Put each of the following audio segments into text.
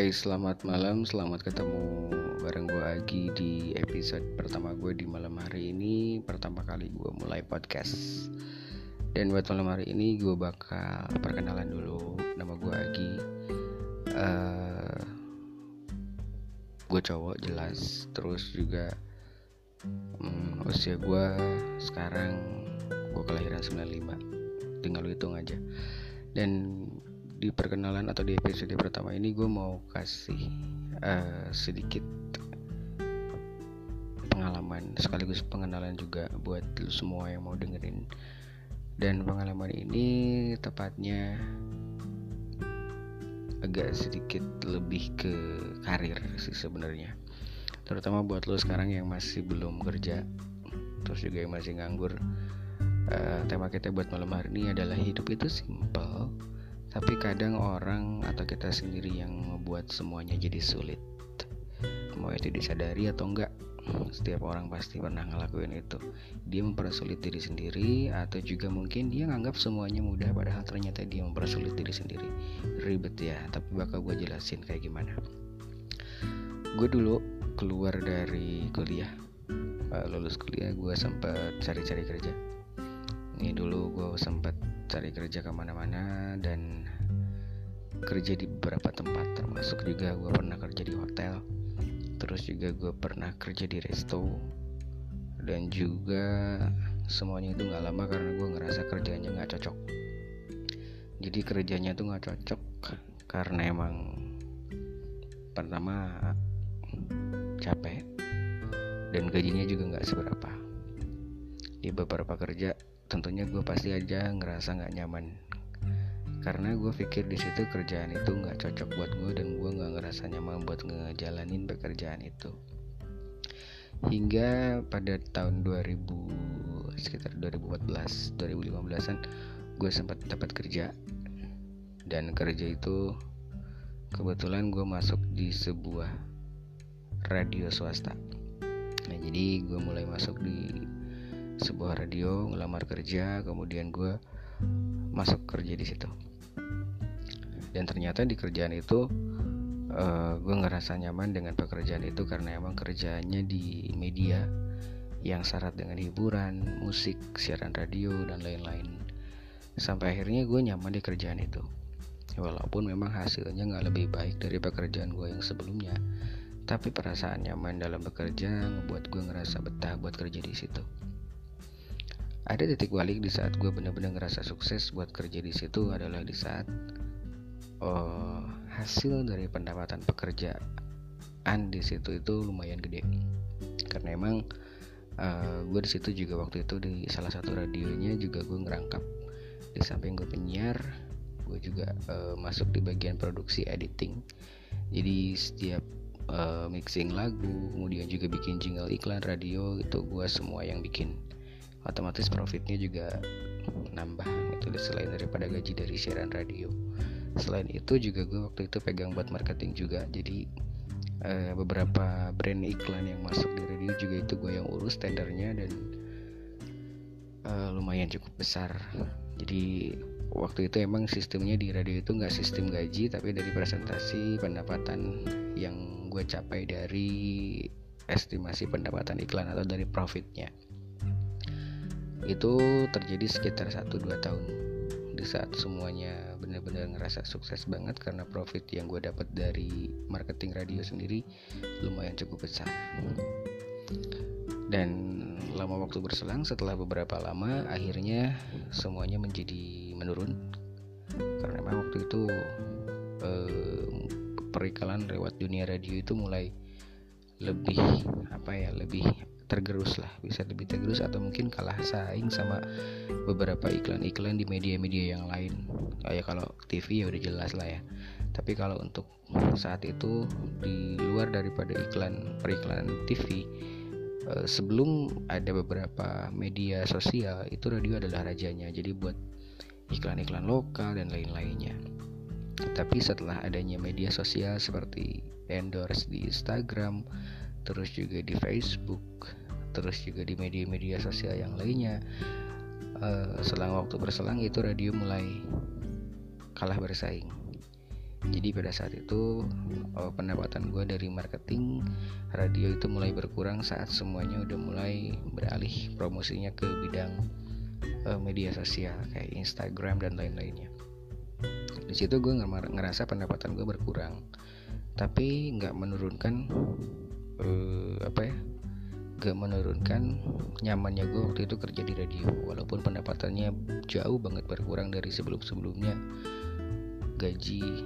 Hai, selamat malam, selamat ketemu bareng gue Agi di episode pertama gue di malam hari ini. Pertama kali gue mulai podcast. Dan buat malam hari ini gue bakal perkenalan dulu Nama gue Agi. Uh, Gue cowok jelas. Terus juga um, usia gue sekarang gue kelahiran 95 Tinggal hitung aja. Dan di perkenalan atau di episode pertama ini gue mau kasih uh, sedikit pengalaman sekaligus pengenalan juga buat lu semua yang mau dengerin. Dan pengalaman ini tepatnya agak sedikit lebih ke karir sih sebenarnya. Terutama buat lo sekarang yang masih belum kerja terus juga yang masih nganggur. Uh, tema kita buat malam hari ini adalah hidup itu simple tapi kadang orang atau kita sendiri yang membuat semuanya jadi sulit. Mau itu disadari atau enggak, setiap orang pasti pernah ngelakuin itu. Dia mempersulit diri sendiri atau juga mungkin dia nganggap semuanya mudah padahal ternyata dia mempersulit diri sendiri. Ribet ya, tapi bakal gue jelasin kayak gimana. Gue dulu keluar dari kuliah, lulus kuliah gue sempat cari-cari kerja. Ini dulu gue sempat cari kerja ke mana-mana dan kerja di beberapa tempat termasuk juga gue pernah kerja di hotel terus juga gue pernah kerja di resto dan juga semuanya itu nggak lama karena gue ngerasa kerjanya nggak cocok. Jadi kerjanya tuh nggak cocok karena emang pertama capek dan gajinya juga nggak seberapa. Di beberapa kerja tentunya gue pasti aja ngerasa nggak nyaman. Karena gue pikir di situ kerjaan itu nggak cocok buat gue dan gue nggak ngerasa nyaman buat ngejalanin pekerjaan itu. Hingga pada tahun 2000 sekitar 2014 2015an gue sempat dapat kerja. Dan kerja itu kebetulan gue masuk di sebuah radio swasta. Nah jadi gue mulai masuk di sebuah radio ngelamar kerja kemudian gue masuk kerja di situ dan ternyata di kerjaan itu uh, eh, gue ngerasa nyaman dengan pekerjaan itu karena emang kerjaannya di media yang syarat dengan hiburan, musik, siaran radio dan lain-lain. Sampai akhirnya gue nyaman di kerjaan itu. Walaupun memang hasilnya nggak lebih baik dari pekerjaan gue yang sebelumnya, tapi perasaan nyaman dalam bekerja membuat gue ngerasa betah buat kerja di situ ada titik balik di saat gue bener-bener ngerasa sukses buat kerja di situ adalah di saat oh, hasil dari pendapatan pekerjaan di situ itu lumayan gede. Karena emang uh, gue di situ juga waktu itu di salah satu radionya juga gue ngerangkap. Di samping gue penyiar gue juga uh, masuk di bagian produksi editing. Jadi setiap uh, mixing lagu kemudian juga bikin jingle iklan radio itu gue semua yang bikin otomatis profitnya juga nambah gitu selain daripada gaji dari siaran radio. Selain itu juga gue waktu itu pegang buat marketing juga. Jadi uh, beberapa brand iklan yang masuk di radio juga itu gue yang urus tendernya dan uh, lumayan cukup besar. Jadi waktu itu emang sistemnya di radio itu nggak sistem gaji tapi dari presentasi pendapatan yang gue capai dari estimasi pendapatan iklan atau dari profitnya itu terjadi sekitar 1-2 tahun di saat semuanya benar-benar ngerasa sukses banget karena profit yang gue dapat dari marketing radio sendiri lumayan cukup besar. Dan lama waktu berselang setelah beberapa lama akhirnya semuanya menjadi menurun. Karena memang waktu itu eh, perikalan lewat dunia radio itu mulai lebih apa ya lebih tergerus lah bisa lebih tergerus atau mungkin kalah saing sama beberapa iklan-iklan di media-media yang lain. Kayak kalau TV ya udah jelas lah ya. Tapi kalau untuk saat itu di luar daripada iklan periklan TV eh, sebelum ada beberapa media sosial itu radio adalah rajanya. Jadi buat iklan-iklan lokal dan lain-lainnya. Tapi setelah adanya media sosial seperti endorse di Instagram terus juga di Facebook terus juga di media-media sosial yang lainnya. Uh, selang waktu berselang itu radio mulai kalah bersaing. Jadi pada saat itu oh, pendapatan gue dari marketing radio itu mulai berkurang saat semuanya udah mulai beralih promosinya ke bidang uh, media sosial kayak Instagram dan lain-lainnya. Di situ gue ngerasa pendapatan gue berkurang. Tapi nggak menurunkan uh, apa ya gak menurunkan nyamannya gue waktu itu kerja di radio. Walaupun pendapatannya jauh banget berkurang dari sebelum-sebelumnya gaji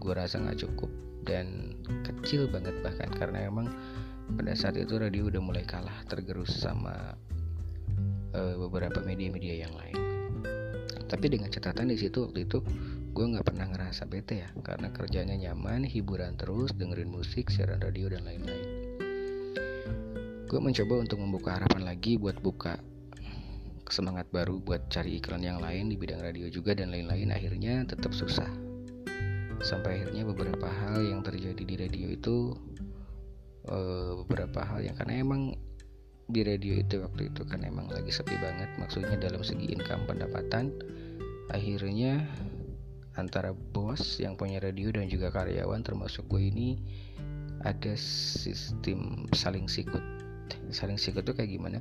gue rasa nggak cukup dan kecil banget bahkan karena emang pada saat itu radio udah mulai kalah tergerus sama uh, beberapa media-media yang lain. Tapi dengan catatan di situ waktu itu gue nggak pernah ngerasa bete ya karena kerjanya nyaman hiburan terus dengerin musik siaran radio dan lain-lain. Gue mencoba untuk membuka harapan lagi buat buka semangat baru buat cari iklan yang lain di bidang radio juga dan lain-lain. Akhirnya tetap susah. Sampai akhirnya beberapa hal yang terjadi di radio itu uh, beberapa hal yang karena emang di radio itu waktu itu kan emang lagi sepi banget maksudnya dalam segi income pendapatan akhirnya antara bos yang punya radio dan juga karyawan termasuk gue ini ada sistem saling sikut. Saling sikut itu kayak gimana?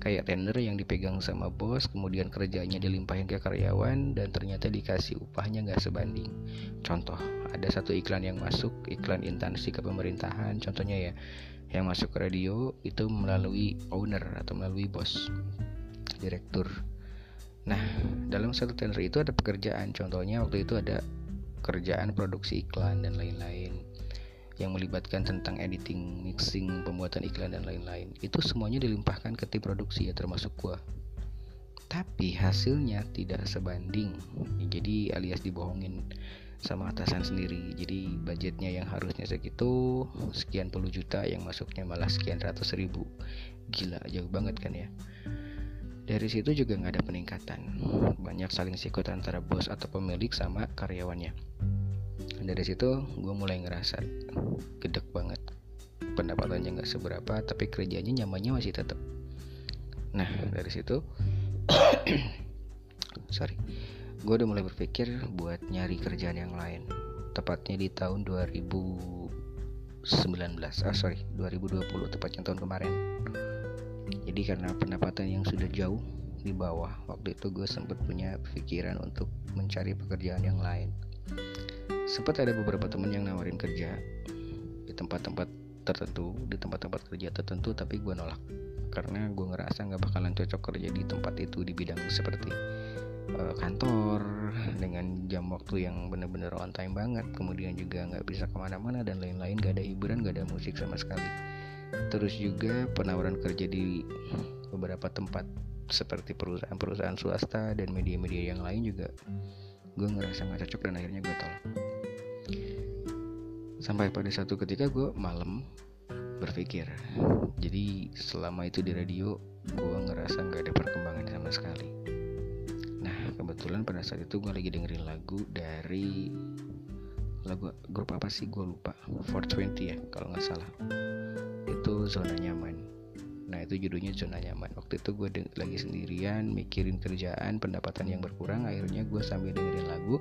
Kayak tender yang dipegang sama bos kemudian kerjanya dilimpahin ke karyawan dan ternyata dikasih upahnya nggak sebanding. Contoh ada satu iklan yang masuk iklan instansi ke pemerintahan. Contohnya ya yang masuk ke radio itu melalui owner atau melalui bos direktur nah dalam satu tender itu ada pekerjaan contohnya waktu itu ada kerjaan produksi iklan dan lain-lain yang melibatkan tentang editing, mixing, pembuatan iklan dan lain-lain. Itu semuanya dilimpahkan ke tim produksi ya termasuk gua. Tapi hasilnya tidak sebanding. Jadi alias dibohongin sama atasan sendiri. Jadi budgetnya yang harusnya segitu sekian puluh juta yang masuknya malah sekian ratus ribu. Gila jauh banget kan ya. Dari situ juga nggak ada peningkatan. Banyak saling sikut antara bos atau pemilik sama karyawannya. Dari situ gue mulai ngerasa gedek banget. Pendapatannya nggak seberapa tapi kerjanya nyamannya masih tetap nah dari situ sorry gue udah mulai berpikir buat nyari kerjaan yang lain. Tepatnya di tahun 2019 ah sorry 2020 tepatnya tahun kemarin jadi karena pendapatan yang sudah jauh di bawah waktu itu gue sempat punya pikiran untuk mencari pekerjaan yang lain. Sempat ada beberapa temen yang nawarin kerja di tempat-tempat tertentu di tempat-tempat kerja tertentu tapi gue nolak. Karena gue ngerasa nggak bakalan cocok kerja di tempat itu di bidang seperti uh, kantor dengan jam waktu yang bener-bener on time banget kemudian juga nggak bisa ke mana-mana dan lain-lain. Gak ada hiburan gak ada musik sama sekali terus juga penawaran kerja di beberapa tempat seperti perusahaan-perusahaan swasta dan media-media yang lain juga gue ngerasa nggak cocok dan akhirnya gue tolak. Sampai pada satu ketika gue malam berpikir jadi selama itu di radio gue ngerasa nggak ada perkembangan sama sekali. Nah kebetulan pada saat itu gue lagi dengerin lagu dari lagu grup apa sih? Gue lupa. 420 ya kalau nggak salah itu zona nyaman. Nah itu judulnya zona nyaman. Waktu itu gue lagi sendirian mikirin kerjaan pendapatan yang berkurang akhirnya gue sambil dengerin lagu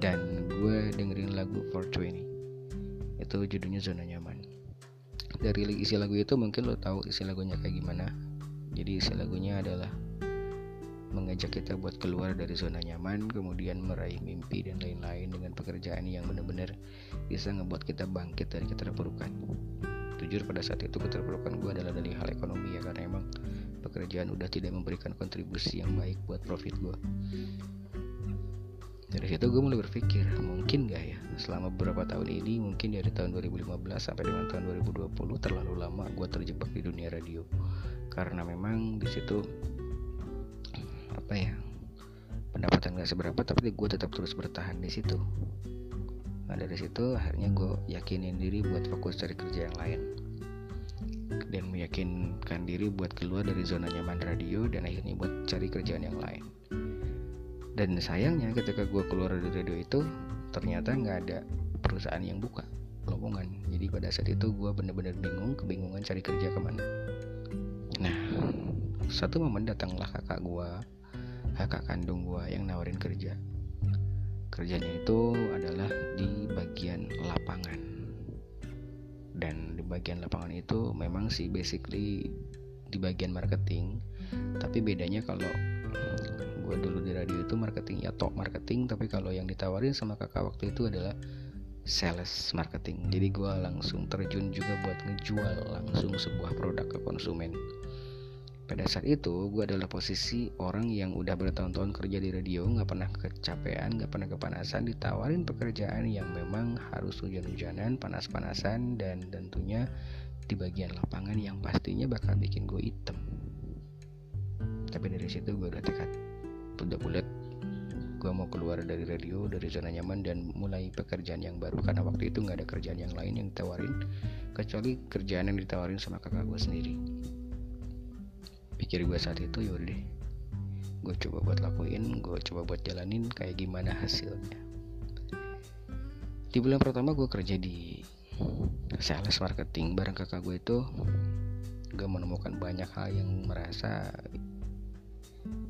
dan gue dengerin lagu 420 itu judulnya zona nyaman. Dari isi lagu itu mungkin lo tahu isi lagunya kayak gimana. Jadi isi lagunya adalah mengajak kita buat keluar dari zona nyaman kemudian meraih mimpi dan lain-lain dengan pekerjaan yang benar-benar bisa ngebuat kita bangkit dari keterpurukan jujur pada saat itu keterpurukan gue adalah dari hal ekonomi ya karena emang pekerjaan udah tidak memberikan kontribusi yang baik buat profit gue dari situ gue mulai berpikir mungkin gak ya? Selama beberapa tahun ini mungkin dari tahun 2015 sampai dengan tahun 2020 terlalu lama gue terjebak di dunia radio. Karena memang di situ apa ya pendapatan gak seberapa tapi gue tetap terus bertahan di situ. Nah dari situ akhirnya gue yakinin diri buat fokus cari kerja yang lain dan meyakinkan diri buat keluar dari zona nyaman radio dan akhirnya buat cari kerjaan yang lain. Dan sayangnya ketika gue keluar dari radio itu ternyata nggak ada perusahaan yang buka lowongan. Jadi pada saat itu gue bener-bener bingung kebingungan cari kerja ke mana. Nah satu momen datanglah kakak gue kakak kandung gue yang nawarin kerja. Kerjanya itu adalah di bagian lapangan dan di bagian lapangan itu memang sih basically di bagian marketing. Tapi bedanya kalau gue dulu di radio itu marketing ya top marketing. Tapi kalau yang ditawarin sama kakak waktu itu adalah sales marketing. Jadi gue langsung terjun juga buat ngejual langsung sebuah produk ke konsumen pada saat itu gue adalah posisi orang yang udah bertahun-tahun kerja di radio nggak pernah kecapean nggak pernah kepanasan ditawarin pekerjaan yang memang harus hujan-hujanan panas-panasan dan tentunya di bagian lapangan yang pastinya bakal bikin gue item tapi dari situ gue udah tekad udah bulat gue mau keluar dari radio dari zona nyaman dan mulai pekerjaan yang baru. Karena waktu itu nggak ada kerjaan yang lain yang ditawarin kecuali kerjaan yang ditawarin sama kakak gue sendiri pikir gue saat itu yaudah gue coba buat lakuin gue coba buat jalanin kayak gimana hasilnya. Di bulan pertama gue kerja di sales marketing. Bareng kakak gue itu gue menemukan banyak hal yang merasa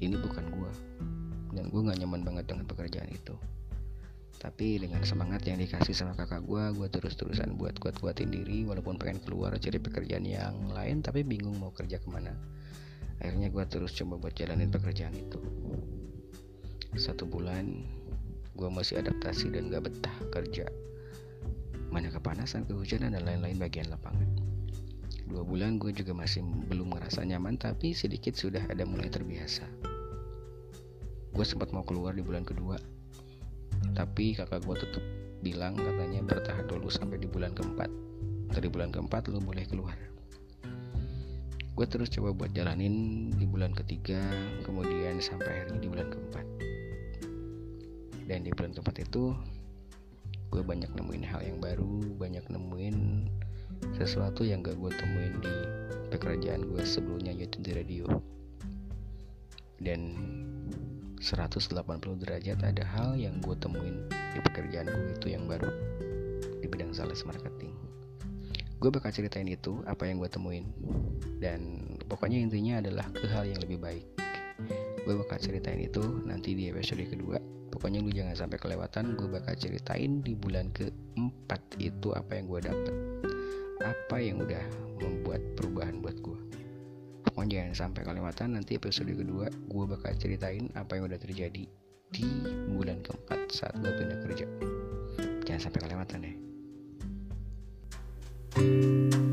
ini bukan gue dan gue gak nyaman banget dengan pekerjaan itu. Tapi dengan semangat yang dikasih sama kakak gue gue terus-terusan buat kuat-kuatin diri walaupun pengen keluar cari pekerjaan yang lain tapi bingung mau kerja ke mana akhirnya gue terus coba buat jalanin pekerjaan itu. Satu bulan gue masih adaptasi dan gak betah kerja. Mana kepanasan kehujanan dan lain-lain bagian lapangan. Dua bulan gue juga masih belum ngerasa nyaman tapi sedikit sudah ada mulai terbiasa. Gue sempat mau keluar di bulan kedua tapi kakak gue tetap bilang katanya bertahan dulu sampai di bulan keempat. Dari bulan keempat lo boleh keluar gue terus coba buat jalanin di bulan ketiga kemudian sampai akhirnya di bulan keempat. Dan di bulan keempat itu gue banyak nemuin hal yang baru banyak nemuin sesuatu yang gak gue temuin di pekerjaan gue sebelumnya yaitu di radio. Dan 180 derajat ada hal yang gue temuin di pekerjaan gue itu yang baru di bidang sales marketing gue bakal ceritain itu apa yang gue temuin. Dan pokoknya intinya adalah ke hal yang lebih baik. Gue bakal ceritain itu nanti di episode kedua. Pokoknya lu jangan sampai kelewatan gue bakal ceritain di bulan keempat itu apa yang gue dapet. Apa yang udah membuat perubahan buat gue pokoknya jangan sampai kelewatan nanti episode kedua gue bakal ceritain apa yang udah terjadi di bulan keempat saat gue pindah kerja. Jangan sampai kelewatan ya Música